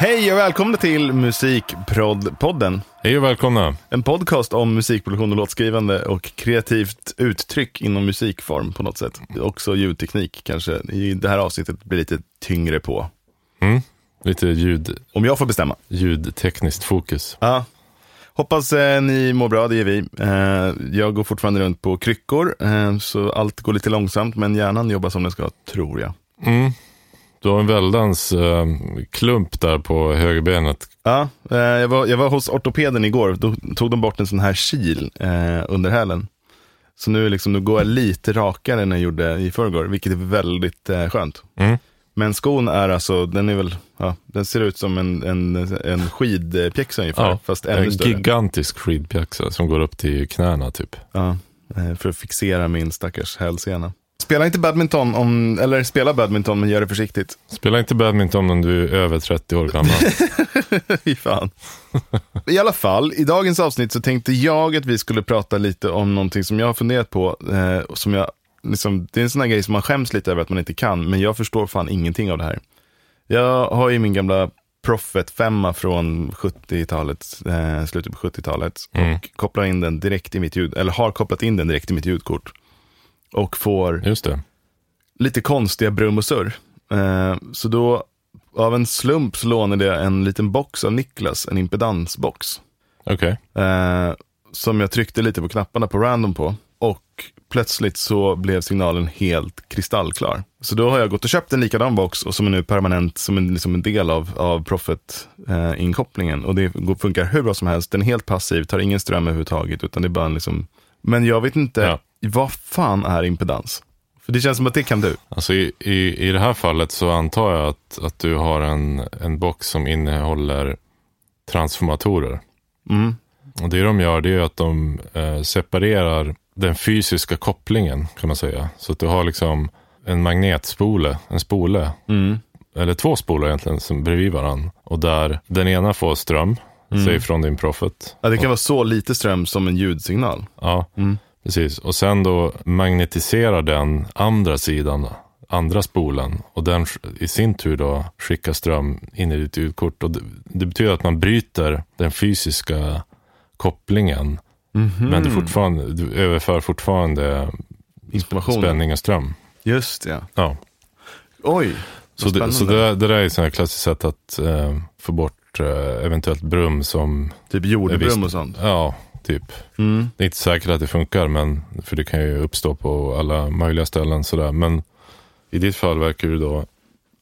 Hej och välkomna till Musikprodpodden. Hej och välkomna. En podcast om musikproduktion och låtskrivande och kreativt uttryck inom musikform på något sätt. Också ljudteknik kanske. I det här avsnittet blir lite tyngre på. Mm. Lite ljud, Om jag får bestämma. ljudtekniskt fokus. Ja. Hoppas eh, ni mår bra, det gör vi. Eh, jag går fortfarande runt på kryckor, eh, så allt går lite långsamt, men hjärnan jobbar som den ska, tror jag. Mm. Du har en väldans eh, klump där på högerbenet. Ja, eh, jag, var, jag var hos ortopeden igår, då tog de bort en sån här kil eh, under hälen. Så nu, liksom, nu går jag lite rakare än jag gjorde i förrgår, vilket är väldigt eh, skönt. Mm. Men skon är alltså, den är väl, ja, den ser ut som en, en, en skidpjäxa ungefär, Ja, fast ännu en större. gigantisk skidpjäxa som går upp till knäna typ. Ja, eh, för att fixera min stackars hälsena. Spela inte badminton, om, eller spela badminton men gör det försiktigt. Spela inte badminton om du är över 30 år gammal. Fy fan. I alla fall, i dagens avsnitt så tänkte jag att vi skulle prata lite om någonting som jag har funderat på. Eh, som jag, liksom, det är en sån här grej som man skäms lite över att man inte kan, men jag förstår fan ingenting av det här. Jag har ju min gamla Prophet 5 från 70-talet, eh, slutet på 70-talet. Mm. Och kopplar in den direkt i mitt ljud, eller har kopplat in den direkt i mitt ljudkort. Och får lite konstiga brum och surr. Eh, så då, av en slump så lånade jag en liten box av Niklas, en impedansbox. Okej. Eh, som jag tryckte lite på knapparna på random på. Och plötsligt så blev signalen helt kristallklar. Så då har jag gått och köpt en likadan box och som är nu permanent som en, liksom en del av, av Profit-inkopplingen. och det funkar hur bra som helst. Den är helt passiv, tar ingen ström överhuvudtaget. Utan det är bara en liksom... Men jag vet inte, Ja. Vad fan är impedans? För det känns som att det kan du. Alltså i, i, i det här fallet så antar jag att, att du har en, en box som innehåller transformatorer. Mm. Och det de gör det är att de eh, separerar den fysiska kopplingen kan man säga. Så att du har liksom en magnetspole, en spole, Mm. eller två spolar egentligen som bredvid varandra. Och där den ena får ström, säg från din Profit. Ja, det kan vara så lite ström som en ljudsignal. Ja, Mm. Precis. Och sen då magnetiserar den andra sidan, andra spolen. Och den i sin tur då skickar ström in i ditt ljudkort. Och det, det betyder att man bryter den fysiska kopplingen. Men du, fortfarande, du överför fortfarande Information. spänning och ström. Just det. Ja. Oj, Så, det, så det, det där är ett klassiskt sätt att eh, få bort eh, eventuellt brum som, Typ jordbrum och sånt. ja, typ. Mm. Det är inte säkert att det funkar, men, för det kan ju uppstå på alla möjliga ställen. Sådär. Men i ditt fall verkar det då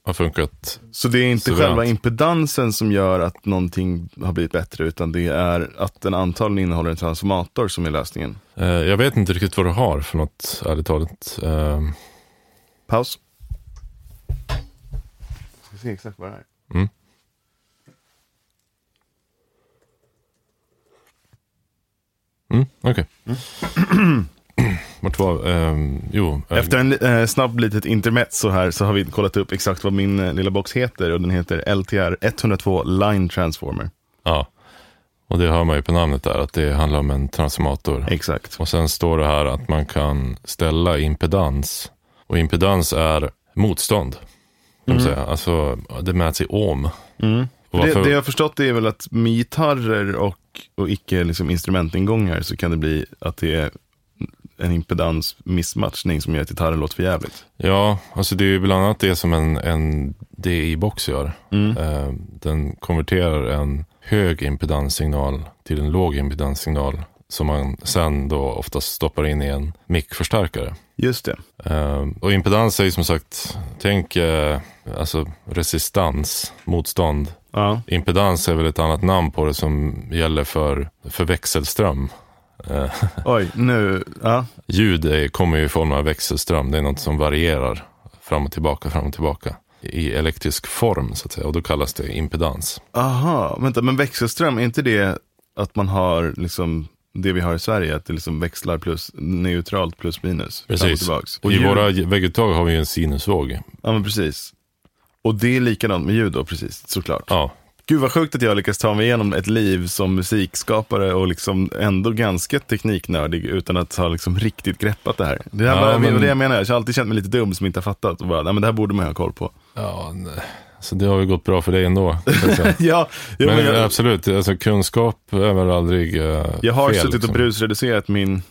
ha funkat. Så det är inte Suveränt. själva impedansen som gör att någonting har blivit bättre, utan det är att den antagligen innehåller en transformator som är lösningen. Eh, jag vet inte riktigt vad du har för något, ärligt talat. Eh, Paus. Jag ska se exakt vad det är. Mm. Mm, Okej. Vart var... ehm, jo. eh, Efter en eh, snabb litet intermezzo här så har vi kollat upp exakt vad min eh, lilla box heter och den heter LTR 102 Line Transformer. Ja. Och det hör man ju på namnet där, att det handlar om en transformator. Exakt. Och sen står det här att man kan ställa impedans. Och impedans är motstånd. Kan man säga. Alltså, det mäts i ohm. Mm. Det, det jag har förstått är väl att med gitarrer och, och icke liksom instrumentingångar så kan det bli att det är en impedans missmatchning som gör att gitarren låter för jävligt. Ja, alltså det är ju bland annat det som en, en DI-box gör. Mm. Eh, den konverterar en hög impedanssignal till en låg impedanssignal. Som man sen då oftast stoppar in i en mickförstärkare. Just det. Eh, och impedans är ju som sagt, tänk eh, alltså resistans, motstånd. Ja. Impedans är väl ett annat namn på det som gäller för, för växelström. Eh, Oj, nu, ja. ljud kommer ju i form av växelström. Det är något som varierar fram och tillbaka, fram och tillbaka. I elektrisk form så att säga. Och då kallas det impedans. Aha, vänta, men växelström, är inte det att man har liksom det vi har i Sverige, att det liksom växlar plus neutralt plus minus. Och Precis. tillbaks. Och I våra vägguttag har vi en sinusvåg. Ja, men precis. Och det är likadant med ljud då, precis, såklart. Ja, Gud vad sjukt att jag lyckas ta mig igenom ett liv som musikskapare och liksom ändå ganska tekniknördig utan att ha liksom riktigt greppat det här. Det här Ja, bara, men- det jag menar, jag har alltid känt mig lite dum som inte har fattat. Och bara, nej, men det här borde man ha koll på. ja nej. Så det har ju gått bra för dig ändå. ja, jo, men men jag, absolut, alltså, kunskap är väl aldrig uh, jag har fel, suttit liksom. och brusreducerat min,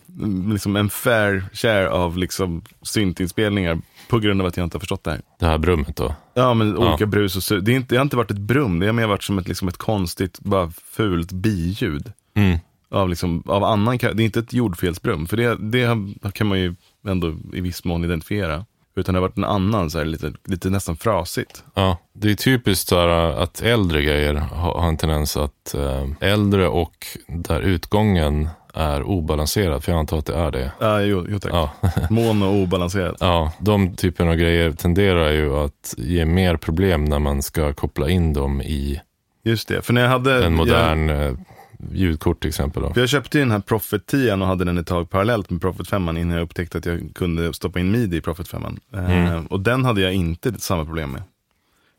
liksom en fair share av liksom syntinspelningar på grund av att jag inte har förstått det här. Det här brummet då. Ja, men Ja. olika brus och su- det, är inte, det har inte varit ett brum, det har mer varit som ett, liksom ett konstigt, bara fult biljud. Mm. Av, liksom, av annan, det är inte ett jordfelsbrum, för det, det kan man ju ändå i viss mån identifiera. Utan det har varit en annan, så här, lite, lite nästan frasigt. Ja, det är typiskt så här, att äldre grejer har, en tendens att eh, äldre och där utgången är obalanserad, för jag antar att det är det. Ja, jo, jo tack. Ja, Mono och obalanserat. ja, de typerna av grejer tenderar ju att ge mer problem när man ska koppla in dem i Just det, för när jag hade... en modern eh, ljudkort till exempel. Då. Jag köpte ju den här Prophet 10 och hade den ett tag parallellt med Prophet 5 innan jag upptäckte att jag kunde stoppa in midi i Prophet 5. Eh, och den hade jag inte samma problem med.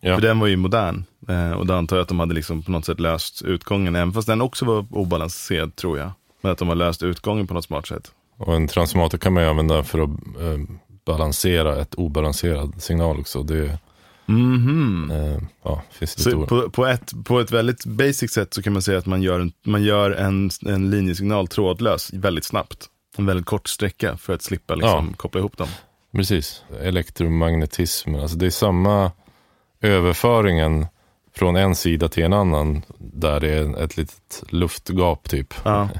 Ja. För den var ju modern. Eh, och då antar jag att de hade liksom på något sätt löst utgången, även fast den också var obalanserad tror jag. Men att de har löst utgången på något smart sätt. Och en transformator kan man ju använda för att eh, balansera ett obalanserad signal också. Det Mhm. eh, ja, på, på, ett, på ett väldigt basic sätt så kan man säga att man gör en, man gör en, en linjesignal trådlös väldigt snabbt. En väldigt kort sträcka för att slippa liksom, koppla ihop dem. Precis, elektromagnetism. Alltså det är samma överföringen från en sida till en annan där det är ett litet luftgap typ. Ja.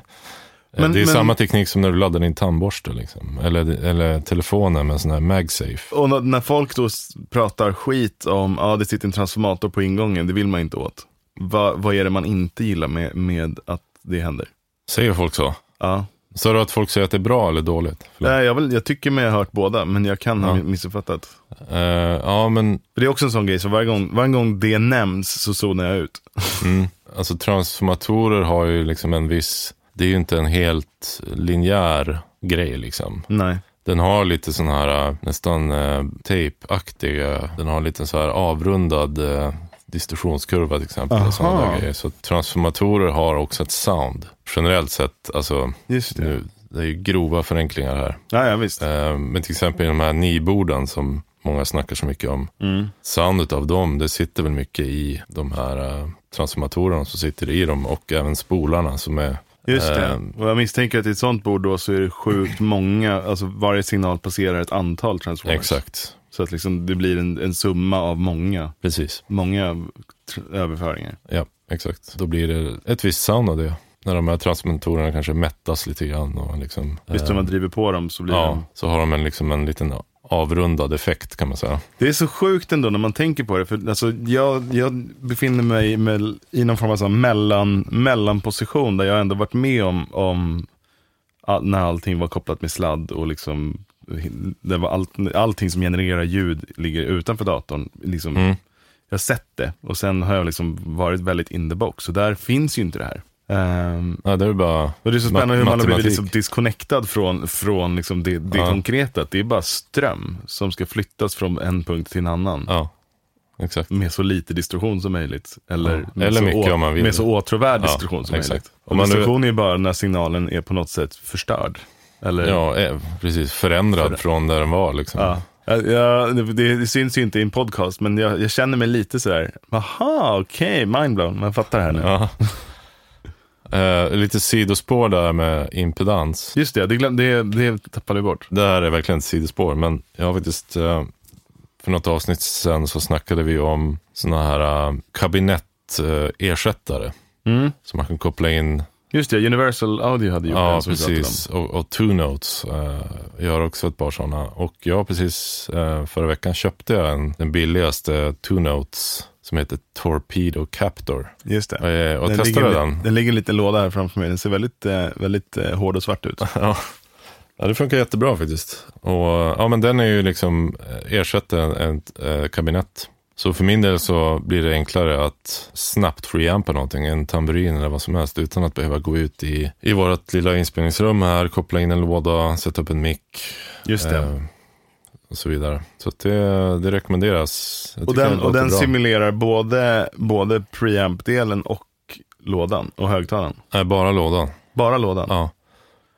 Eh, Men- det är men- samma teknik som när du laddar din tandborste liksom. eller, eller telefonen med en sån här MagSafe. Och när- folk då pratar skit om, ja det sitter en transformator på ingången, det vill man inte åt. Va, vad är det man inte gillar med, med att det händer? Säger folk så? Ja. Sa du att folk säger att det är bra eller dåligt? Förlåt. Nej, jag, vill, jag tycker mig ha hört båda, men jag kan ha Ja. missuppfattat. Eh, ja, men För det är också en sån grej, så varje gång, varje gång det nämns så zonar jag ut. Mm. Alltså transformatorer har ju liksom en viss, det är ju inte en helt linjär grej liksom. Nej. Den har lite sån här äh, nästan äh, tejpaktiga, den har lite så här avrundad äh, distorsionskurva till exempel. Och grejer. Så transformatorer har också ett sound. Generellt sett, alltså Just det. nu, det är ju grova förenklingar här. Ja, ja visst. Eh, men till exempel i de här niborden som många snackar så mycket om. Mm. Soundet av dem, det sitter väl mycket i de här eh, transformatorerna som sitter i dem och även spolarna som är Just det. Eh, Och jag misstänker att i ett sånt bord då så är det sjukt många, alltså varje signal passerar ett antal transformers. Exakt, Så att liksom det blir en, en summa av många, precis. många överföringar. Ja, exakt. Då blir det ett visst sound av det. När de här transformatorerna kanske mättas lite grann. Och liksom, Visst eh, när man driver på dem så blir ja, de... så har de en, liksom en liten avrundad effekt kan man säga. Det är så sjukt ändå när man tänker på det. För alltså, jag, jag befinner mig med, i någon form av sån mellan, mellanposition där jag ändå varit med om, om all, när allting var kopplat med sladd och liksom det var allt, allting som genererar ljud ligger utanför datorn. Liksom, Mm. Jag har sett det och sen har jag liksom varit väldigt in the box. Och där finns ju inte det här. Ehm, Ja, det är bara och det är så spännande hur man har blivit liksom disconnectad från, från liksom det, det Ja. konkreta. Det är bara ström som ska flyttas från en punkt till en annan. Ja, exakt. Med så lite distorsion som möjligt. Eller, Ja. Eller mycket om man vill. med så åtråvärd Ja, distorsion som exakt. möjligt. Och man nu- är bara när signalen är på något sätt förstörd. Eller, Ja, eh, precis. Förändrad För- från där den var liksom. Ja. Ja, ja, det, det syns ju inte i en podcast, men jag, jag känner mig lite sådär, aha, okej, mindblown, man fattar det här nu. Eh, lite sidospår där med impedans. Just det, det, glöm, det, det tappade vi bort. Det här är verkligen ett sidospår, men jag har faktiskt eh, för något avsnitt sen så snackade vi om sådana här uh, kabinettersättare. Mm. Så man kan koppla in, Just det, Universal Audio hade gjort ja som precis, och, och two notes. Uh, jag har också ett par sådana. Och jag precis, förra veckan köpte jag en, den billigaste two notes som heter Torpedo Captor. Just det. Eh, och Den testade ligger, den. den ligger en liten låda här framför mig, den ser väldigt, eh, väldigt eh, hård och svart ut. Ja. ja, det funkar jättebra faktiskt. Och ja, men den är ju liksom ersätter en, ett eh, kabinett. Så för min del så blir det enklare att snabbt freeampa någonting, en tamburin eller vad som helst, utan att behöva gå ut i, i vårt lilla inspelningsrum här, koppla in en låda, sätta upp en mick Just det. eh, och så vidare. Så det, det rekommenderas. Jag och den, och den bra. simulerar både, både preamp-delen och lådan och högtalaren. Nej, bara lådan. Bara lådan. Ja.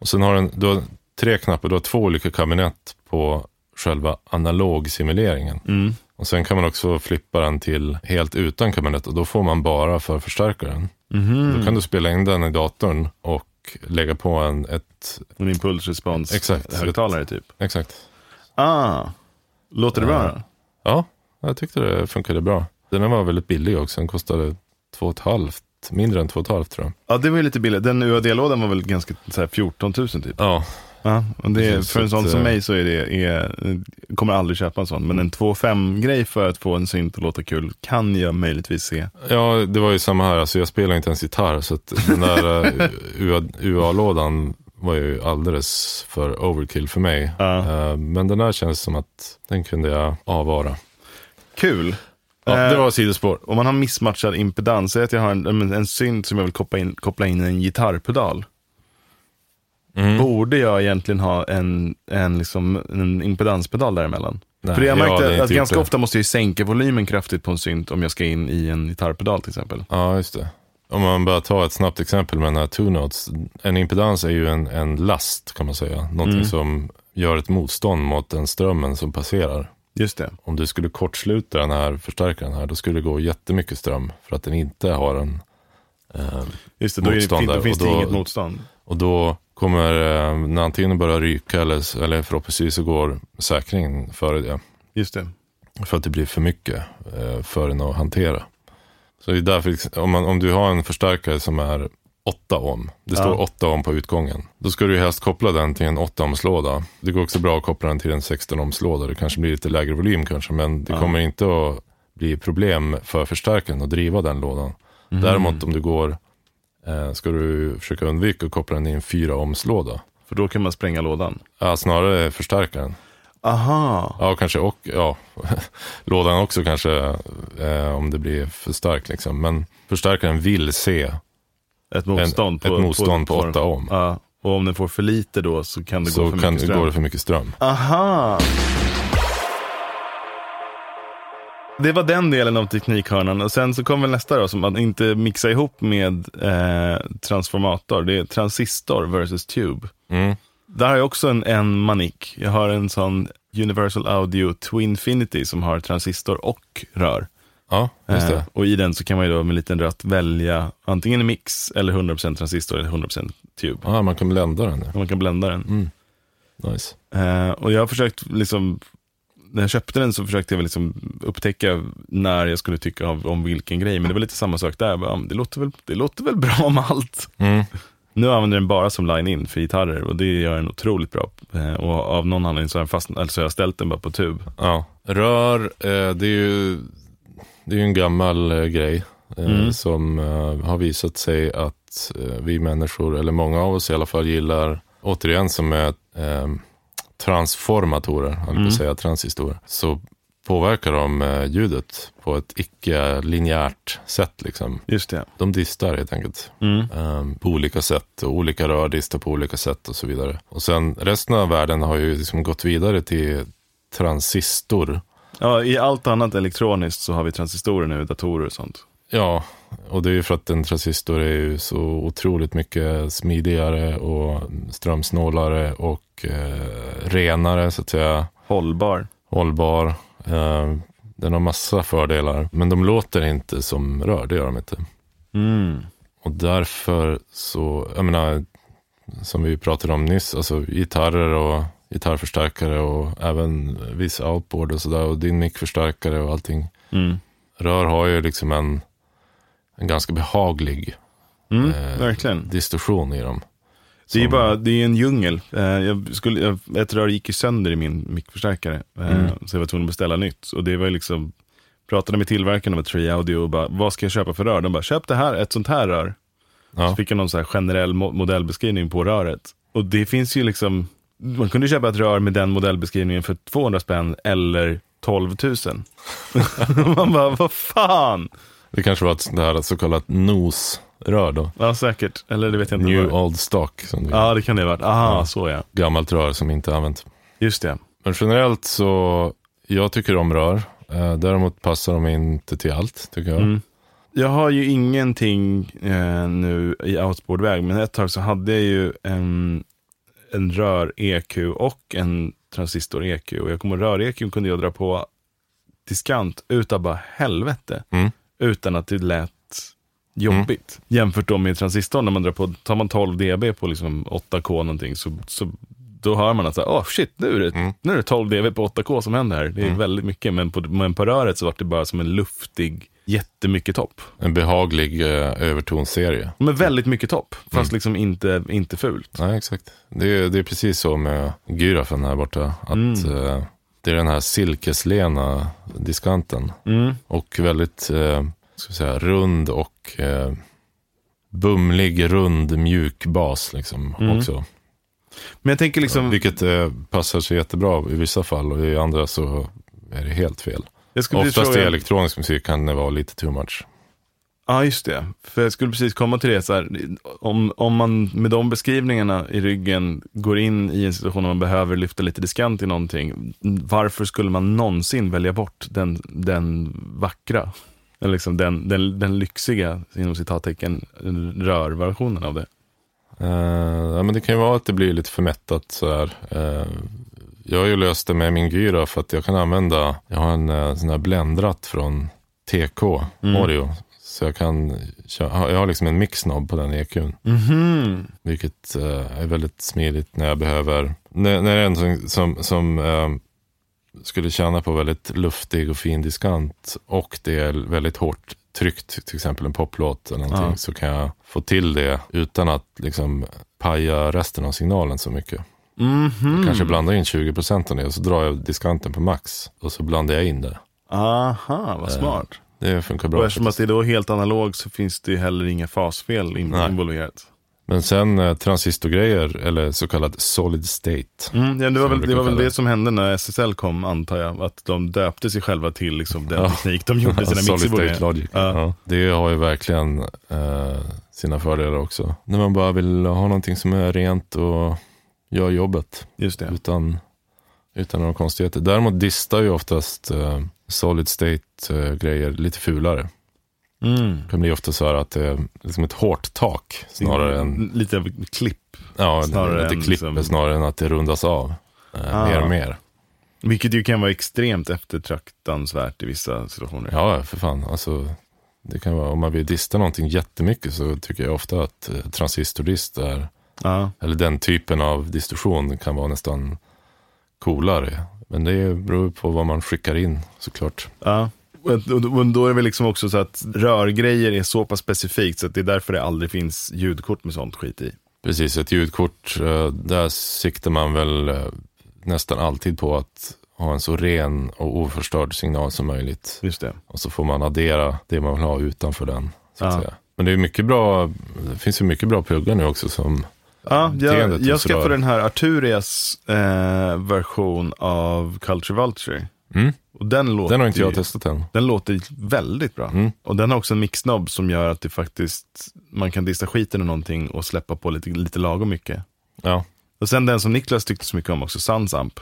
Och sen har den, du har tre knappar, du har två olika kabinett på själva analogsimuleringen. Mm. Och sen kan man också flippa den till helt utan kabinett och då får man bara för förstärkaren. Mhm. Då kan du spela in den i datorn och lägga på en, ett, En impulsrespons Exakt. högtalare typ. exakt. Ah, låter det bra Ja. då? Ja, jag tyckte det funkade bra. Den var väldigt billig också, den kostade två och ett halvt, mindre än två och ett halvt tror jag. Ja, det var ju lite billigt. Den UAD-lådan var väl ganska så här, 14 000 typ. Ja, Ja, och det för en så sån att, som eh, mig så är det, är, kommer aldrig köpa en sån. Men en 2.5-grej för att få en synt att låta kul kan jag möjligtvis se. Ja, det var ju samma här. Alltså, jag spelar inte ens gitarr, så att den där eh, UA UA-lådan var ju alldeles för overkill för mig. Ja. Eh, Men den där känns som att den kunde jag avvara. Kul! Ja, det Eh, var sidospår. Om man har missmatchad impedans, säg att jag har en, en, synt som jag vill koppla in, koppla in en gitarrpedal. Mm. Borde jag egentligen ha en, en, liksom, en impedanspedal däremellan? Nej, För jag jag märkte inte att ganska det. ofta måste jag sänka volymen kraftigt på en synt om jag ska in i en gitarrpedal till exempel. Ja, just det. Om man bara tar ett snabbt exempel med den här two notes. En impedans är ju en, en last kan man säga. Någonting Mm. som gör ett motstånd mot den strömmen som passerar. Just det. Om du skulle kortsluta den här förstärkaren här, då skulle det gå jättemycket ström. För att den inte har en... Eh, Just det, då, är det, Motstånd då finns och det då- inget motstånd. och då kommer eh, när antingen börja ryka eller, eller förhoppningsvis så går säkringen före det. Just det. För att det blir för mycket eh, för den att hantera. Så det är därför, om, man, om du har en förstärkare som är 8 ohm, det Ja. står 8 ohm på utgången. Då ska du helst koppla den till en 8 ohms låda. Det går också bra att koppla den till en 16 ohms låda. Det kanske blir lite lägre volym kanske, men det Ja. kommer inte att bli problem för förstärkaren att driva den lådan. Mhm. Däremot om du går, eh, ska du försöka undvika att koppla den i en 4 ohms låda. För då kan man spränga lådan. Ja, snarare förstärkaren. Aha. Ja, kanske och ja, lådan också kanske eh, om det blir för starkt liksom. Men förstärkaren vill se Ett motstånd ett motstånd på form. 8 ohm. Ja. Och om den får för lite då så kan det gå så för kan, mycket ström. går det för mycket ström. Aha! Det var den delen av teknikhörnan. Och sen så kommer nästa då, som att inte mixa ihop med eh, transformator. Det är transistor versus tube. Mm. Där har jag också en, en manik. Jag har en sån Universal Audio Twinfinity som har transistor och rör. Ja, just det. Eh, och i den så kan man ju då med en liten ratt välja antingen en mix eller 100% transistor eller 100% tube. Ja, man kan blända den. Man kan blända den. Mm. Nice. Eh, och jag har försökt, liksom, när jag köpte den så försökte jag liksom upptäcka när jag skulle tycka av, om vilken grej. Men det var lite samma sak där. Bara, Det låter väl, det låter väl bra om allt. Mm. Nu använder den bara som line-in för gitarrer och det gör den otroligt bra. Eh, och av någon anledning så har, fast, alltså jag har ställt den bara på tub. Ja. Rör, eh, det är ju det är en gammal eh, grej. Eh, Mm. Som har visat sig att vi människor, eller många av oss i alla fall, gillar, återigen som är transformatorer, jag Mm. mm. säga transistorer, så påverkar de eh, ljudet på ett icke-linjärt sätt. Liksom. Just det. De distar helt enkelt. Mm. eh, på olika sätt och olika rör distar på olika sätt och så vidare. Och sen resten av världen har ju liksom gått vidare till transistor. Ja, I allt annat elektroniskt så har vi transistorer nu, datorer och sånt. Ja, och det är ju för att en transistor är ju så otroligt mycket smidigare och strömsnålare och eh, renare så att säga. Hållbar. Hållbar. Eh, den har massa fördelar. Men de låter inte som rör, det gör de inte. Mm. Och därför så, jag menar, som vi pratade om nyss, alltså gitarrer och gitarrförstärkare och även viss outboard och sådär och din mickförstärkare och allting. Mm. Rör har ju liksom en, en ganska behaglig Mm, Eh, distorsion i dem. Det är bara, det är en djungel. Eh, jag skulle, jag, ett rör gick ju sönder i min mickförstärkare. Eh, Mm. Så jag var tvungen att beställa nytt. Och det var ju liksom, pratade med tillverkaren av Tree Audio och bara, vad ska jag köpa för rör? De bara, köp det här, ett sånt här rör. Så Ja, fick jag någon så här generell mo- modellbeskrivning på röret. Och det finns ju liksom, man kunde köpa ett rör med den modellbeskrivningen för 200 spänn eller 12 000. man bara, vad fan? Det kanske var ett det här så kallat NOS-rör då. Ja, säkert. Eller det vet jag inte. New Old Stock. Som det Ja, det kan det ha varit. Aha, Ja. så ja. Gammalt rör som inte använts. Just det. Men generellt så, jag tycker om rör. Eh, däremot passar de inte till allt, tycker jag. Mm. Jag har ju ingenting eh, nu i outboardväg, men ett tag så hade jag ju en, en rör-EQ och en transistor-EQ. Och jag kommer rör-EQ kunde jag dra på diskant utav bara helvete. Mm. Utan att det lät jobbigt. Jämfört då med transistorn, när man drar på, tar man 12 dB på liksom 8K någonting, så, så då hör man att så här, oh shit, nu är, det, Mm. nu är det 12 dB på 8K som händer här. Det är väldigt mycket, men på, men på röret så var det bara som en luftig, jättemycket topp. En behaglig eh, övertonserie. Men väldigt mycket topp, Mm. fast liksom inte, inte fult. Nej, exakt. Det är, det är precis så med gyrafen här borta. Att eh, det är den här silkeslena diskanten. Mm. Och väldigt eh, ska säga, rund och eh, bumlig, rund, mjuk bas liksom också. Men jag tänker liksom, Vilket eh, passar sig jättebra i vissa fall och i andra så är det helt fel. Oftast i fråga, elektronisk musik kan det vara lite too much. Ja, just det. För jag skulle precis komma till det. Så här, om, om man med de beskrivningarna i ryggen går in i en situation där man behöver lyfta lite diskant i någonting. Varför skulle man någonsin välja bort den, den vackra, eller liksom den, den, den lyxiga, inom citattecken, rörversionen av det? Eh, ja, men det kan ju vara att det blir lite för mättat så här. Eh, jag har ju löst det med min gyra för att jag kan använda, jag har en eh, sån här bländratt från TK, Audio. Så jag kan, köra- jag har liksom en mixknobb på den EQn. Mhm. Vilket eh, är väldigt smidigt när jag behöver, när, när det är en som, som, som eh, skulle tjäna på väldigt luftig och fin diskant och det är väldigt hårt tryckt, till exempel en poplåt eller någonting, Ja. så kan jag få till det utan att liksom paja resten av signalen så mycket. Mhm. Kanske blanda in 20% av det och så drar jag diskanten på max och så blandar jag in det. Aha, vad smart. Det funkar Och bra. eftersom att det är då helt analog så finns det ju heller inga fasfel involverat. Men sen eh, transistorgrejer, eller så kallad solid state. Mm, ja, det var väl, det var väl det som hände när SSL kom, antar jag. Att de döpte sig själva till liksom, den Ja. teknik de gjorde sina Solid mixerbord state logic. Ja. Ja. Det har ju verkligen eh, sina fördelar också. När man bara vill ha någonting som är rent och gör jobbet Just det. utan, utan några konstigheter. Däremot distar ju oftast eh, solid state eh, grejer lite fulare. Mm. Det kan bli ofta så här att det är liksom ett hårt tak snarare än, Lite av klipp. ja, snarare lite än klipper liksom- snarare än att det rundas av. Eh, Ah. Mer och mer. Vilket ju kan vara extremt eftertraktansvärt i vissa situationer. Ja, för fan. Alltså, det kan vara, om man vill dista någonting jättemycket så tycker jag ofta att eh, transistordist är, Ja. eller den typen av distorsion kan vara nästan coolare. Men det beror på vad man skickar in såklart. ja. Och, då är det väl liksom också så att rörgrejer är så pass specifikt så att det är därför det aldrig finns ljudkort med sånt skit i. Precis, ett ljudkort, eh, där siktar man väl eh, nästan alltid på att ha en så ren och oförstörd signal som möjligt. Just det. Och så får man addera det man vill ha utanför den. Så att Ja. säga. Men det är mycket bra, det finns ju mycket bra pluggar nu också som Ja, jag, jag skaffade den här Arturias eh, version av Culture Vulture. Mm. Och den låter, Den har inte jag ju- testat än. den låter väldigt bra. Mm. Och den har också en mixknobb som gör att det faktiskt, man kan dista skiten ur någonting och släppa på lite, lite lagom mycket. Ja. Och sen den som Niklas tyckte så mycket om också, Sunsamp.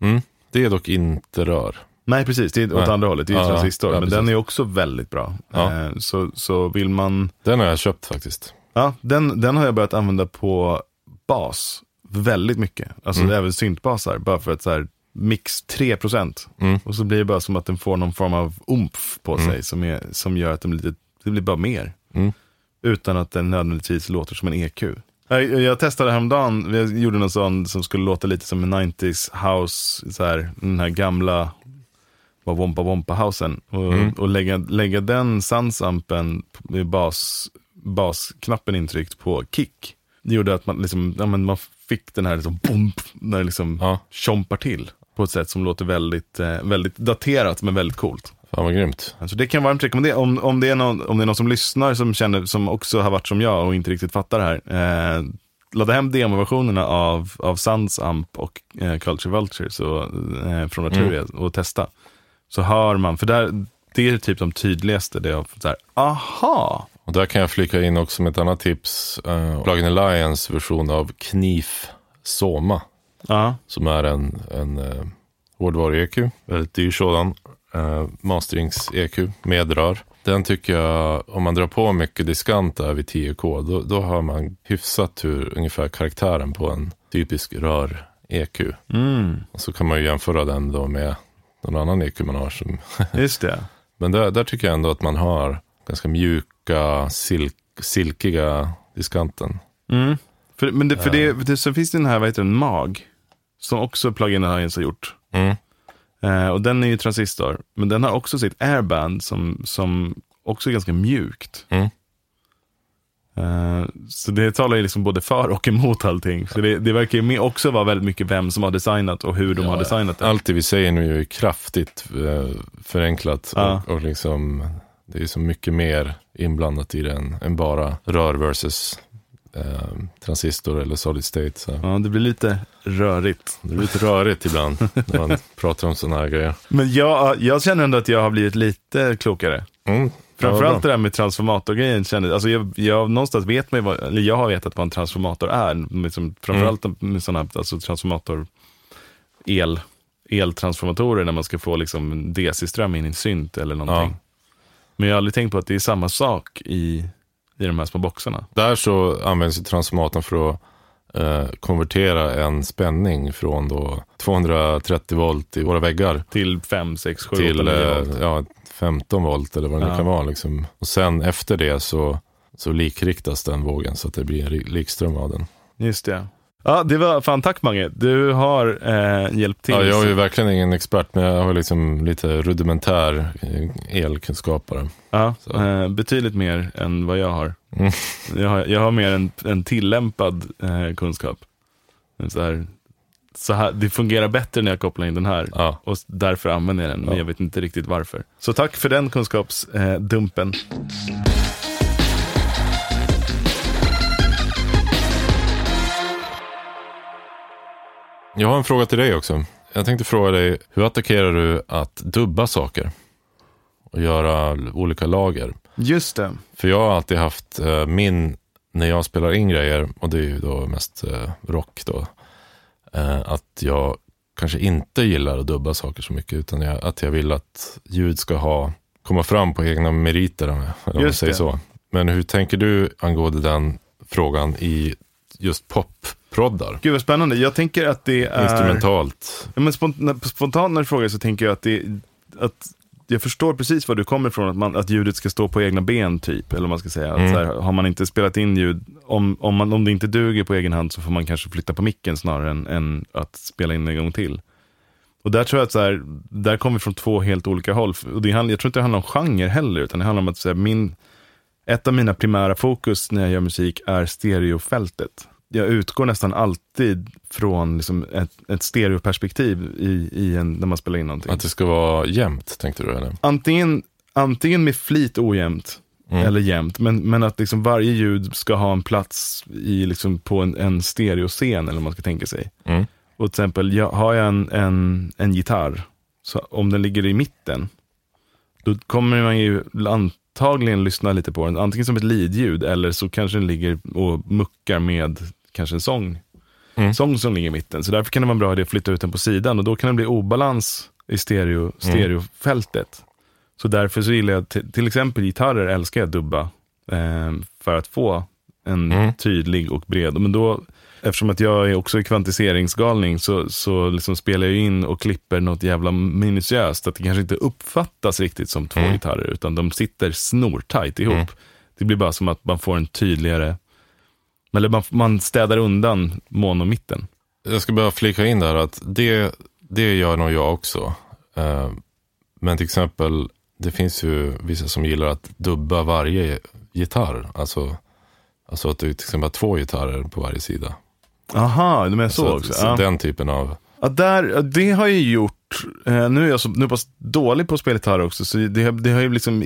Mm. Det är dock inte rör. Nej, precis. Det är åt Nej. andra hållet. Det är ju Ja, ja. transistor. Ja, men precis. den är också väldigt bra. Ja. Eh, så, så vill man... Den har jag köpt faktiskt. Ja, den, den har jag börjat använda på bas väldigt mycket. Alltså Mm. även syntbasar. Bara för att så här, mix 3%. Mm. Och så blir det bara som att den får någon form av umf på Mm. sig. Som, är, som gör att den blir lite, det blir bara mer. Mm. Utan att den nödvändigtvis låter som en EQ. Jag, jag testade häromdagen, jag gjorde någon sån som skulle låta lite som en 90s house, så här, den här gamla var Wompa Wompa housen. Och, Mm. och lägga, lägga den Sunsampen med bas, basknappen intryckt på kick. Det gjorde att man, liksom, ja, man fick den här liksom, boom, när det liksom Ja. tjompar till. På ett sätt som låter väldigt, eh, väldigt daterat men väldigt coolt. Fan vad grymt. Alltså det kan varmt rekommendera. Om, om, det är någon, om det är någon som lyssnar som känner, som också har varit som jag och inte riktigt fattar det här. Eh, ladda hem demoversionerna av, av Suns Amp och eh, Culture Vulture så, eh, från Arturia och testa. Så hör man, för där, det är typ de tydligaste. Det är så här, aha! Och där kan jag flika in också med ett annat tips. Uh, Plugin Alliance version av Knif Soma. Ja, Som är en, en uh, hårdvaru-EQ. Väldigt dyr sådan. Uh, Masterings-EQ med rör. Den tycker jag, om man drar på mycket diskant där vid 10K, då, då har man hyfsat hur ungefär karaktären på en typisk rör-EQ. mm. Och så kan man ju jämföra den då med någon annan ekimanage. Som Just det. Men där, där tycker jag ändå att man har ganska mjuka, silk, silkiga diskanten. Mm. För, men det, för det, för det, så finns det den här, vad heter den, MAG. Som också Plug-in Alliance har gjort. Mm. Eh, och den är ju transistor. Men den har också sitt airband som, som också är ganska mjukt. Mm. Eh, så det talar ju liksom både för och emot allting. Så det, det verkar ju också vara väldigt mycket vem som har designat och hur de har designat det. Allt det vi säger nu är ju kraftigt eh, förenklat. Ja. Och, och liksom, det är så mycket mer inblandat i det än, än bara rör versus eh, transistor eller solid state. Så. Ja, det blir lite rörigt. Det blir lite rörigt ibland när man pratar om sådana här grejer. Men jag, jag känner ändå att jag har blivit lite klokare. Mm. Framförallt Ja, det där med transformatorgrejen. Kände, alltså jag, jag, någonstans vet man vad, eller jag har vetat vad en transformator är. Liksom, framförallt med sådana alltså transformator, el, eltransformatorer när man ska få liksom DC-ström in i en synt eller någonting. Ja. Men jag har aldrig tänkt på att det är samma sak i, i de här små boxarna. Där så används transformatorn för att eh, konvertera en spänning från då 230 volt i våra väggar Till 5, 6, 7, 8, till 9 eh, volt. ja, 15 volt eller vad det nu Ja. kan vara. Liksom. Och sen efter det så, så likriktas den vågen så att det blir en likström av den. Just det. Ja, det var fan tack Mange. Du har eh, hjälpt till. Ja, jag är ju verkligen ingen expert men jag har liksom lite rudimentär eh, elkunskapare. Ja, eh, betydligt mer än vad jag har. Mm. Jag har, jag har mer en, en tillämpad eh, kunskap. Så här, så här, det fungerar bättre när jag kopplar in den här. Ja. Och därför använder jag den, men Ja. jag vet inte riktigt varför. Så tack för den kunskapsdumpen. Eh, Jag har en fråga till dig också. Jag tänkte fråga dig, hur attackerar du att dubba saker? Och göra olika lager? Just det. För jag har alltid haft eh, min, när jag spelar in grejer, och det är ju då mest eh, rock då, eh, att jag kanske inte gillar att dubba saker så mycket, utan jag, att jag vill att ljud ska ha, komma fram på egna meriter, om man säger det. så. Men hur tänker du angående den frågan i just popproddar? Gud vad spännande. Jag tänker att det är... Instrumentalt. Ja, men spontant, spontant när du frågar så tänker jag att, det, att jag förstår precis var du kommer ifrån, att, man, att ljudet ska stå på egna ben typ. Eller man ska säga. Att, Mm. så här, har man inte spelat in ljud, om, om, man, om det inte duger på egen hand så får man kanske flytta på micken snarare än, än att spela in en gång till. Och där tror jag att så här, där kommer vi från två helt olika håll. Och det handlar, jag tror inte det handlar om genre heller, utan det handlar om att så här, min, ett av mina primära fokus när jag gör musik är stereofältet. Jag utgår nästan alltid från liksom ett, ett stereoperspektiv i, i en, när man spelar in någonting. Att det ska vara jämnt, tänkte du? Eller? Antingen, antingen med flit ojämnt Mm. eller jämnt, men, men att liksom varje ljud ska ha en plats i, liksom på en, en stereoscen, eller vad man ska tänka sig. Mm. Och till exempel, jag, har jag en, en, en gitarr, så om den ligger i mitten, då kommer man ju antagligen lyssna lite på den, antingen som ett lidljud, eller så kanske den ligger och muckar med kanske en sång. Mm. Sång som ligger i mitten. Så därför kan det vara en bra idé att flytta ut den på sidan, och då kan det bli obalans i stereo, stereofältet. Så därför så gillar jag, till exempel gitarrer älskar jag att dubba, eh, för att få en Mm. tydlig och bred. Men då, eftersom att jag är också kvantiseringsgalning så, så liksom spelar jag in och klipper något jävla minutiöst. Att det kanske inte uppfattas riktigt som två Mm. gitarrer, utan de sitter snortajt ihop. Mm. Det blir bara som att man får en tydligare, eller man, man städar undan monomitten. Jag ska bara flika in där att det, det gör nog jag också. Eh, Men till exempel, det finns ju vissa som gillar att dubba varje gitarr. Alltså, alltså att du till exempel har två gitarrer på varje sida. Aha, du menar så, Så, också? så ja. Den typen av... Ja, där, det har jag gjort. Eh, nu är jag så, nu är pass dålig på att spela gitarr också, så det, har- det har ju liksom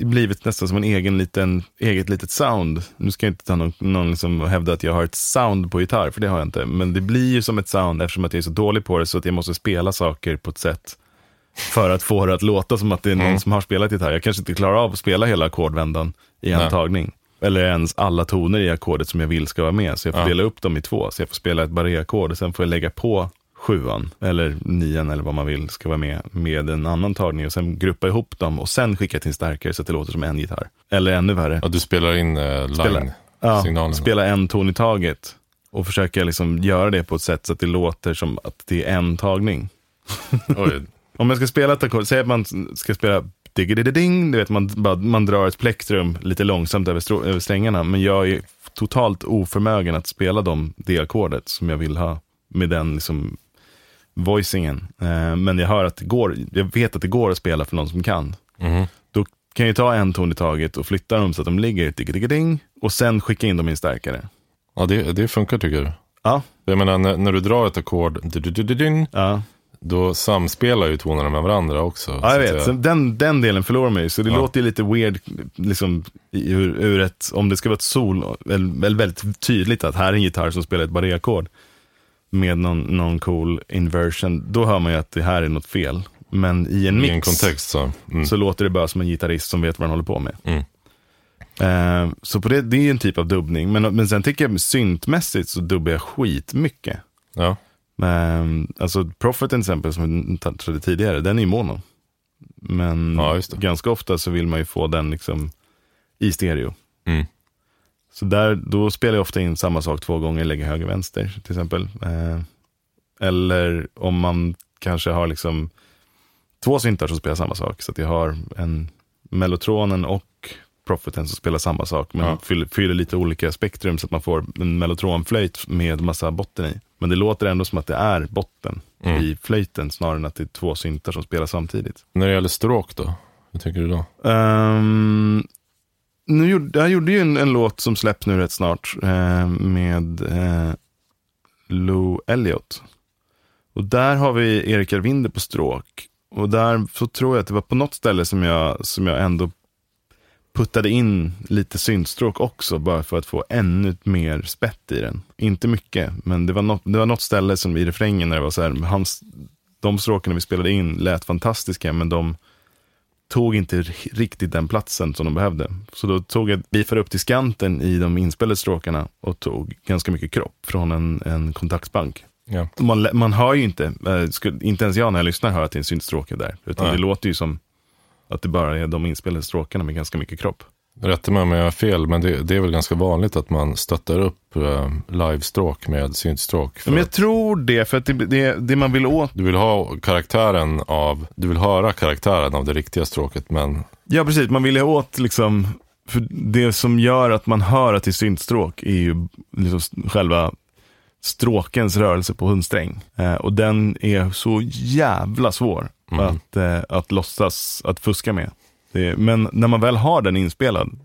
blivit nästan som en egen liten, eget litet sound. Nu ska jag inte ta någon, någon liksom hävda att jag har ett sound på gitarr, för det har jag inte. Men det blir ju som ett sound eftersom att jag är så dålig på det, så att jag måste spela saker på ett sätt för att få det att låta som att det är någon Mm. som har spelat gitarr. Jag kanske inte klarar av att spela hela ackordvändan i en Nej. tagning. Eller ens alla toner i ackordet som jag vill ska vara med. Så jag får Ja. dela upp dem i två. Så jag får spela ett barré-ackord och sen får jag lägga på sjuan eller nian eller vad man vill ska vara med med en annan tagning och sen gruppa ihop dem och sen skicka till en starkare så att det låter som en gitarr. Eller ännu värre, Ja, du spelar in eh, Spela- ja, line-signalen. spela en ton i taget och försöka liksom göra det på ett sätt så att det låter som att det är en tagning. Om jag ska spela ett ackord, säg att man ska spela ding du vet man, bara, man drar ett plektrum lite långsamt över, över strängarna. Men jag är totalt oförmögen att spela de, det ackordet som jag vill ha med den liksom voicingen. Eh, men jag hör att det går, jag vet att det går att spela för någon som kan. Mhm. Då kan jag ta en ton i taget och flytta dem så att de ligger ding och sen skicka in dem i en starkare. Ja, det, det funkar tycker du. Ja, Jag menar, när, när du drar ett ackord, ja. Då samspelar ju tonerna med varandra också. Ja, jag vet. Så den, den delen förlorar mig. Så det Ja. låter ju lite weird, liksom, i- ur, ur ett, om det ska vara ett sol, eller, väldigt tydligt att här är en gitarr som spelar ett barré-ackord med någon, någon cool inversion, då hör man ju att det här är något fel. Men i en I mix en kontext så. Mm. så låter det bara som en gitarrist som vet vad han håller på med. Mm. Eh, så på det, det är ju en typ av dubbning. Men, men sen tycker jag syntmässigt så dubbar jag skitmycket. Ja. Men, alltså Prophet till exempel, som vi touchade tidigare, den är ju mono. Men Ja, ganska ofta så vill man ju få den liksom i stereo. Mm. Så där, då spelar jag ofta in samma sak två gånger, lägger höger vänster till exempel. Eh, eller om man kanske har liksom två syntar som spelar samma sak. Så att jag har en mellotronen och Propheten som spelar samma sak. Men Ja. fyller, fyller lite olika spektrum så att man får en mellotronflöjt med massa botten i. Men det låter ändå som att det är botten Mm. i flöjten snarare än att det är två syntar som spelar samtidigt. När det gäller stråk då? Hur tänker du då? Um, nu gjorde, jag gjorde ju en, en låt som släpps nu rätt snart eh, med eh, Lou Elliott. Och där har vi Erik Arvinder på stråk. Och där så tror jag att det var på något ställe som jag, som jag ändå puttade in lite syntstråk också, bara för att få ännu mer spett i den. Inte mycket, men det var något, det var något ställe som i refrängen när det var så här, hans, de stråken vi spelade in lät fantastiska, men de tog inte riktigt den platsen som de behövde. Så då tog jag, bifade upp till skanten i de inspelade stråkarna och tog ganska mycket kropp från en, en kontaktbank. Ja. Man, man hör ju inte, eh, inte ens jag när jag lyssnar hör att det är en syntstråke där. Utan Nej. det låter ju som att det bara är de inspelade stråkarna med ganska mycket kropp. Rätta mig om jag har fel, men det, det är väl ganska vanligt att man stöttar upp eh, livestråk med syntstråk. Men jag tror det, för att det, det, det man vill åt, Du vill ha karaktären av, du vill höra karaktären av det riktiga stråket, men ja precis, man vill ju åt liksom, för det som gör att man hör att det är syntstråk är ju liksom själva stråkens rörelse på hundsträng. Eh, och den är så jävla svår Mm. att, eh, att låtsas, att fuska med. Det, men när man väl har den inspelad,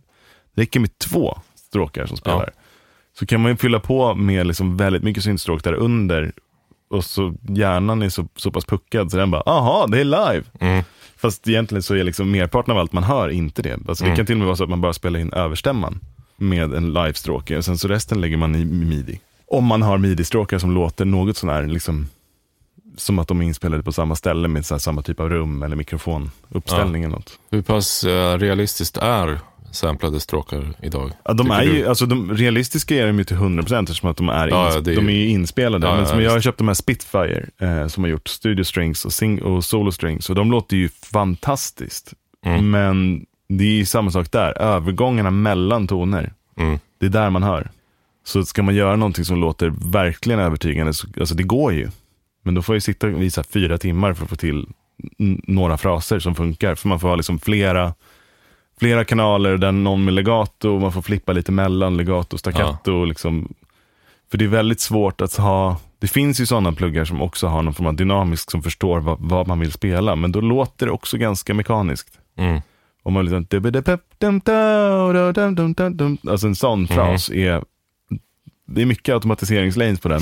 det räcker med två stråkar som spelar. Så kan man ju fylla på med liksom väldigt mycket syntstråk där under. Och så hjärnan är så, så pass puckad så den bara, aha, det är live. mm, Fast egentligen så är liksom merparten av allt man hör inte det. Alltså Mm. Det kan till och med vara så att man bara spelar in överstämman med en live-stråke och sen så resten lägger man i midi. Om man har midi-stråkar som låter något sånär, liksom, som att de är inspelade på samma ställe med här, samma typ av rum eller mikrofonuppställning eller något. hur pass eh, realistiskt är samplade stråkar idag? Ja, de är ju, alltså de realistiska är de ju till 100% eftersom att de är, Ja, ins- ja, är de är ju- ju inspelade. Ja, men ja, som jag har köpt de här Spitfire eh, som har gjort studio strings och, sing- och solo strings och de låter ju fantastiskt. Mm. Men det är ju samma sak där, övergångarna mellan toner, Mm. det är där man hör. Så ska man göra någonting som låter verkligen övertygande, så, alltså det går ju. Men då får jag sitta och visa fyra timmar för att få till några fraser som funkar. För man får ha liksom flera, flera kanaler där någon med legato, man får flippa lite mellan legato och staccato. Liksom. För det är väldigt svårt att ha, det finns ju sådana pluggar som också har någon form av dynamisk som förstår vad, vad man vill spela. Men då låter det också ganska mekaniskt. Mm. Om man liksom, alltså en sån fras är, det är mycket automatiseringslanes på den.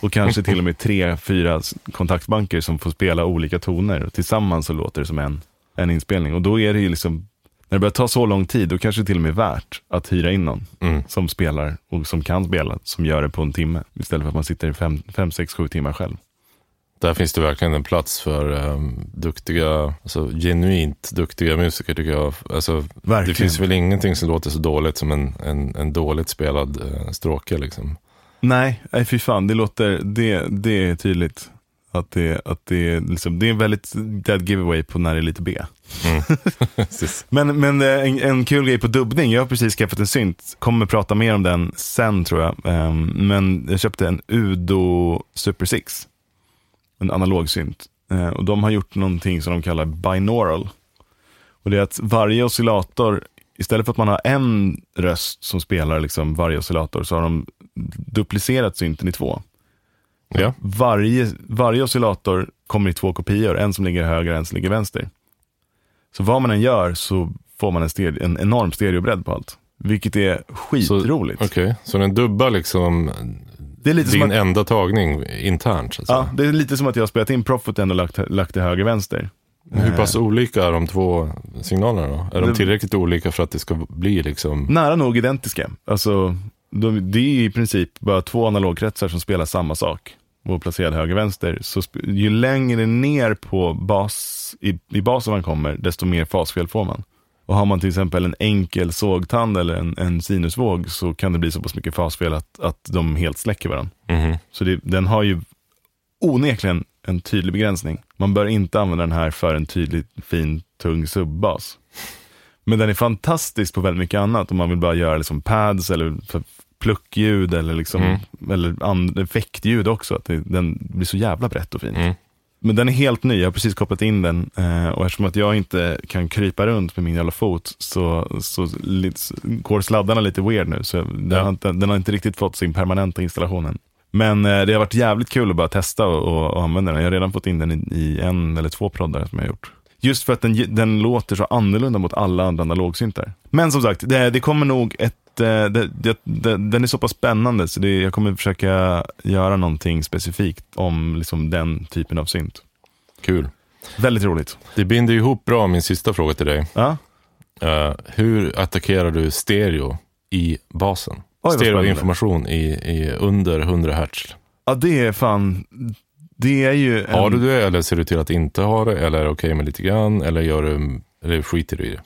Och kanske till och med tre, fyra kontaktbanker som får spela olika toner. Tillsammans så låter det som en, en inspelning. Och då är det ju liksom, när det börjar ta så lång tid, då kanske det till och med är värt att hyra in någon Mm. som spelar och som kan spela, som gör det på en timme. Istället för att man sitter i fem, fem sex, sju timmar själv. Där finns det verkligen en plats för um, duktiga, alltså genuint duktiga musiker tycker jag. Alltså, det finns väl ingenting som låter så dåligt som en, en, en dåligt spelad uh, stråke liksom. Nej, nej fy fan, det låter, det, det är tydligt. Att det, att det, liksom, det är en väldigt dead giveaway på när det är lite B. Precis. Men, men eh, en, en kul grej på dubbning, jag har precis skaffat en synt, kommer prata mer om den sen tror jag. Ehm, men jag köpte en Udo Super 6. En analog synt. Eh, och de har gjort någonting som de kallar binaural. Och det är att varje oscillator, istället för att man har en röst som spelar liksom varje oscillator, så har de duplicerat synten i två. Ja. Varje, varje oscillator kommer i två kopior, en som ligger höger och en som ligger vänster. Så vad man än gör så får man en, stereo, en enorm stereobredd på allt. Vilket är skitroligt. Okej, så den dubbar liksom Det är lite som din att, enda tagning internt. Så att ja, säga. det är lite som att jag har spelat in Profiten och lagt, lagt det höger vänster. Hur pass olika är de två signalerna då? Är de Det- tillräckligt olika för att det ska bli liksom... Nära nog identiska. Alltså, de, det är i princip bara två analogkretsar som spelar samma sak och placerad höger-vänster. Så ju längre ner på bas, i, i basen man kommer, desto mer fasfel får man. Och har man till exempel en enkel sågtand eller en, en sinusvåg så kan det bli så pass mycket fasfel att, att de helt släcker varandra. Mhm. Så det, den har ju onekligen en tydlig begränsning. Man bör inte använda den här för en tydlig, fin, tung subbas. Men den är fantastisk på väldigt mycket annat. Om man vill bara göra liksom pads eller pluckljud eller, liksom, Mm. eller and, effektljud också. Att det, den blir så jävla brett och fint. Mm. Men den är helt ny, jag har precis kopplat in den. Eh, och eftersom att jag inte kan krypa runt med min jävla fot så, så går sladdarna lite weird nu. Så den, Ja. har inte, den har inte riktigt fått sin permanenta installation än. Men eh, det har varit jävligt kul att bara testa och, och, använda den. Jag har redan fått in den i, i en eller två proddar som jag har gjort. Just för att den, den låter så annorlunda mot alla andra analogsyntar. Men som sagt, det, det kommer nog ett det, det, det, den är så pass spännande så jag kommer försöka göra någonting specifikt om liksom, den typen av synt. Kul. Väldigt roligt. Det binder ihop bra min sista fråga till dig. Ja, Eh, hur attackerar du stereo i basen? spännande. Stereoinformation i, i under 100 hertz. ja det är fan, det är ju en, Har du det eller ser du till att inte ha det? Eller är det okej med lite grann? Eller, gör du, eller skiter du i det?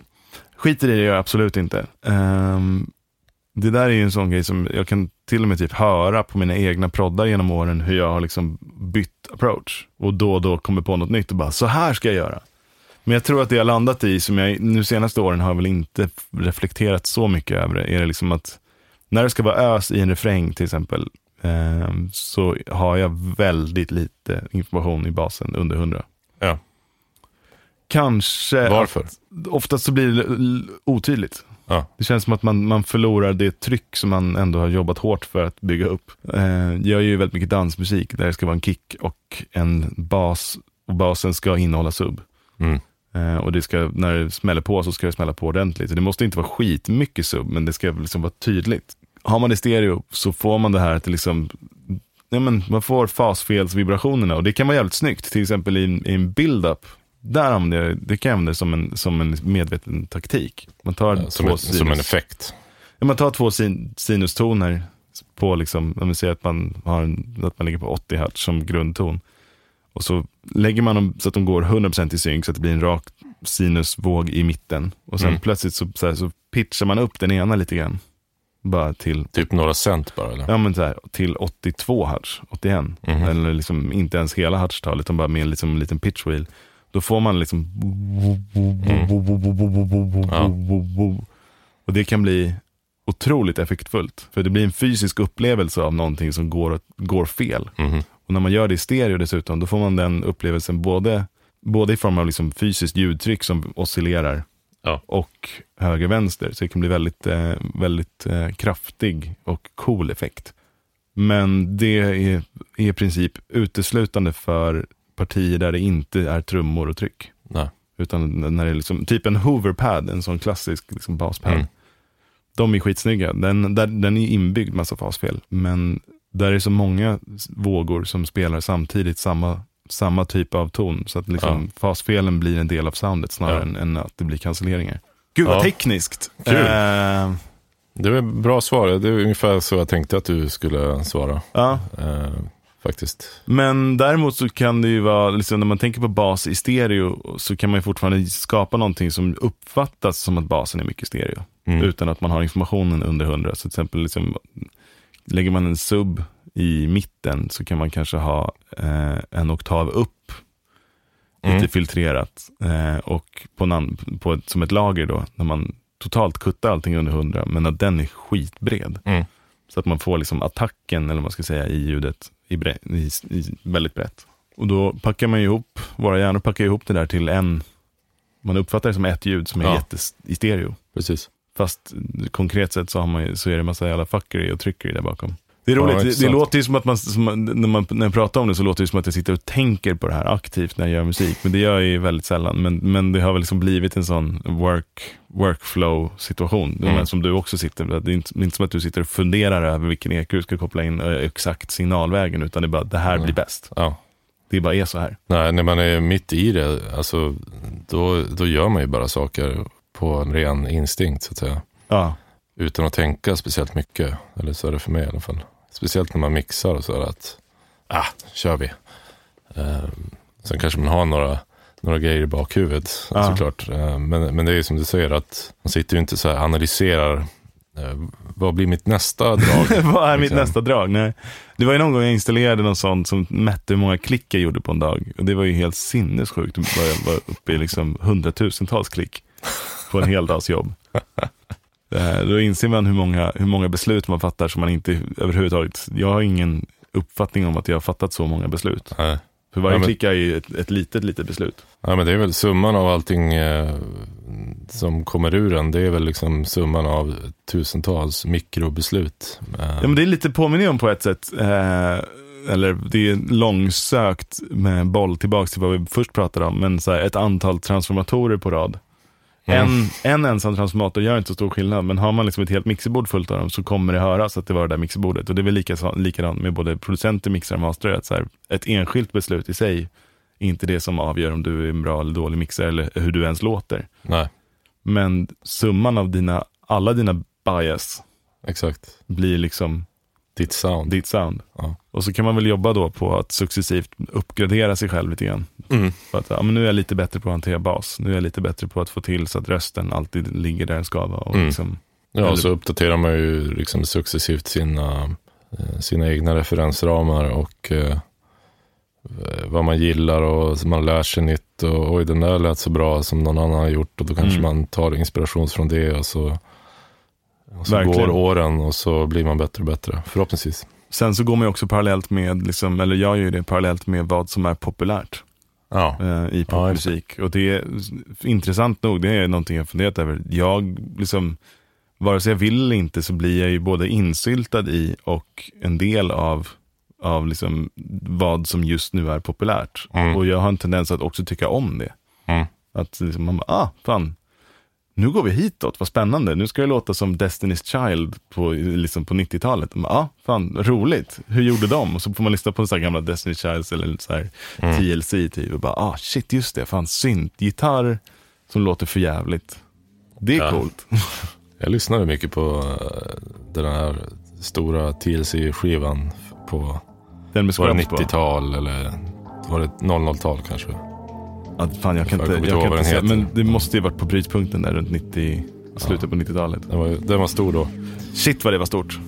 Skiter i det gör jag absolut inte. Ehm, det där är ju en sån grej som jag kan till och med typ höra på mina egna proddar genom åren hur jag har liksom bytt approach. Och då och då kommer på något nytt och bara, så här ska jag göra. Men jag tror att det jag landat i, som jag nu senaste åren har väl inte reflekterat så mycket över det, är det liksom att när det ska vara ös i en refräng till exempel, ehm, så har jag väldigt lite information i basen under 100. Ja. Kanske Varför? oftast så blir det otydligt. Ja. Det känns som att man, man förlorar det tryck som man ändå har jobbat hårt för att bygga upp. Eh, jag gör ju väldigt mycket dansmusik där det ska vara en kick och en bas och basen ska innehålla sub. Mm. Eh, och det ska, när det smäller på så ska det smälla på ordentligt. Det måste inte vara skitmycket sub, men det ska liksom vara tydligt. Har man det stereo så får man det här att liksom, ja, men man får fasfelsvibrationerna och det kan vara jävligt snyggt. Till exempel i, en- i en build-up. Där använder jag, det kan jag använda som en, som en medveten taktik. Man tar Som, två ett, som en sinus- effekt. Ja, man tar två sin, sinustoner på, liksom, om vi säger att man, har en, att man ligger på 80 hertz som grundton. Och så lägger man dem så att de går 100% i synk så att det blir en rak sinusvåg i mitten. Och sen Mm. plötsligt så, så, här, så pitchar man upp den ena lite grann. Bara till, Typ några cent bara eller? ja, men så här, till 82 hertz, 81. Mhm. Eller liksom inte ens hela hertztal utan bara med en liksom, liten pitch wheel. Då får man liksom... Och det kan bli otroligt effektfullt. För det blir en fysisk upplevelse av någonting som går, går fel. Mhm. Och när man gör det i stereo dessutom, då får man den upplevelsen både, både i form av liksom fysiskt ljudtryck som oscillerar Ja. och höger-vänster. Så det kan bli väldigt, eh, väldigt eh, kraftig och cool effekt. Men det är i princip uteslutande för partier där det inte är trummor och tryck. Nej. Utan när det är liksom, typ en hoverpad, en sån klassisk liksom baspad. Mm. De är skitsnygga. Den, där, den är inbyggd massa fasfel. Men där är så många vågor som spelar samtidigt samma, samma typ av ton. Så att liksom fasfelen blir en del av soundet snarare Ja. än, än att det blir cancelleringar. Gud vad Ja. tekniskt. Kul. Eh, Det är bra svar. Det är ungefär så jag tänkte att du skulle svara. ja. Eh, faktiskt. Men däremot så kan det ju vara, liksom, när man tänker på bas i stereo, så kan man ju fortfarande skapa någonting som uppfattas som att basen är mycket stereo. Mm. Utan att man har informationen under 100. Så till exempel, liksom, lägger man en sub i mitten så kan man kanske ha eh, en oktav upp, lite Mm. filtrerat. Eh, och på en, på ett, som ett lager då, när man totalt kuttar allting under 100, men att den är skitbred. Mm. Så att man får liksom attacken, eller vad man ska säga, i ljudet i bre- i, i väldigt brett. Och då packar man ihop, våra hjärnor packar ihop det där till en, man uppfattar det som ett ljud som är Ja. i stereo. Precis. Fast konkret sett så, har man, så är det massa jävla fuckery och trycker där bakom. Det är Ja, roligt, det, det låter ju som att man, som, man- när, man, när jag pratar om det så låter det som att jag sitter och tänker på det här aktivt när jag gör musik. Men det gör jag ju väldigt sällan. Men, men det har väl liksom blivit en sån work, workflow situation. Mm. Som du också sitter, det är inte, inte som att du sitter och funderar över vilken EQ du ska koppla in eh, exakt signalvägen. Utan det är bara, det här blir bäst. Ja. Det bara är så här. Nej, när man är mitt i det, alltså, då, då gör man ju bara saker på en ren instinkt så att säga. Ja, Utan att tänka speciellt mycket. Eller så är det för mig i alla fall. Speciellt när man mixar och så är det att, ah, kör vi. Eh, sen kanske man har några, några grejer i bakhuvudet Ja. såklart. Eh, men, men det är som du säger att man sitter ju inte så här analyserar. Eh, vad blir mitt nästa drag? Vad är mitt Liksom. nästa drag? Nej. Det var ju någon gång jag installerade någon sån som mätte hur många klick jag gjorde på en dag. Och det var ju helt sinnessjukt. Jag var uppe i liksom hundratusentals klick på en hel dags jobb. Eh, Då inser man hur många, hur många beslut man fattar som man inte överhuvudtaget, jag har ingen uppfattning om att jag har fattat så många beslut. Nej. För varje Ja, men- klick är ju ett, ett litet, litet beslut. Ja, men det är väl summan av allting eh, som kommer ur en. Det är väl liksom summan av tusentals mikrobeslut. Eh, Ja, men det är lite påminner om på ett sätt. Eh, eller det är långsökt med boll tillbaka till vad vi först pratade om. Men så här, ett antal transformatorer på rad. Mm. En, en ensam transformator gör inte så stor skillnad. Men har man liksom ett helt mixerbord fullt av dem så kommer det höras att det var det där mixerbordet. Och det är väl lika, likadant med både producenter, mixare och master. Att så här, ett enskilt beslut i sig är inte det som avgör om du är en bra eller dålig mixare eller hur du ens låter. Nej, Men summan av dina, alla dina bias exakt. blir liksom Ditt sound. ditt sound. Ja. Och så kan man väl jobba då på att successivt uppgradera sig själv lite grann. Mm. För att, ja, men nu är jag lite bättre på att hantera bas. Nu är jag lite bättre på att få till så att rösten alltid ligger där den ska vara. Och Mm. liksom, Ja, Eller- så uppdaterar man ju liksom successivt sina, eh, sina egna referensramar och eh, vad man gillar och man lär sig nytt. Och oj, den där lät så bra som någon annan har gjort och då kanske Mm. man tar inspiration från det och så, och så Verkligen. går åren och så blir man bättre och bättre, förhoppningsvis. Sen så går man ju också parallellt med, liksom, eller jag gör ju det parallellt med vad som är populärt Ja, eh, i popmusik. och det är intressant nog, det är någonting jag funderat över. Jag, liksom, vare sig jag vill eller inte så blir jag ju både insyltad i och en del av, av liksom vad som just nu är populärt. Mm. Och jag har en tendens att också tycka om det. Mm. Att liksom, man bara, ah, fan, nu går vi hitåt, vad spännande. Nu ska det låta som Destiny's Child på, liksom på 90-talet. Ja, ah, fan, roligt. Hur gjorde de? Och så får man lyssna på så här gamla Destiny's Childs eller så här Mm. TLC typ. Och bara, ah, shit, just det. Fan, synt, gitarr som låter för jävligt. Det är Ja. coolt. jag lyssnade mycket på eh, den här stora TLC-skivan på, Den med var det scrubs på. 90-tal eller var det 00-tal kanske? Ja, fan, jag kan Jag inte, jag kan inte säga, men det måste ju varit på brytpunkten där runt 90, slutet på 90-talet. Den var, den var stor då. Shit vad det var stort.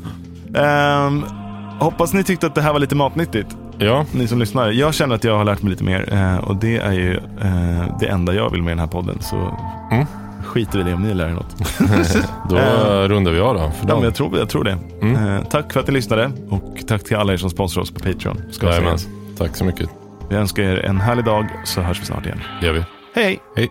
Ehm, hoppas ni tyckte att det här var lite matnyttigt. Ja, Ni som lyssnar. Jag känner att jag har lärt mig lite mer. eh, och det är ju eh, det enda jag vill med den här podden. Så Mm. skiter vi i det om ni lär er något. då Eh, rundar vi av då. För Ja, men jag, tror, jag tror det. Mm. Eh, tack för att ni lyssnade. Och tack till alla er som sponsrar oss på Patreon. Ska Jajamän. Tack så mycket. Vi önskar er en härlig dag så hörs vi snart igen. Det gör vi. Hej! Hej.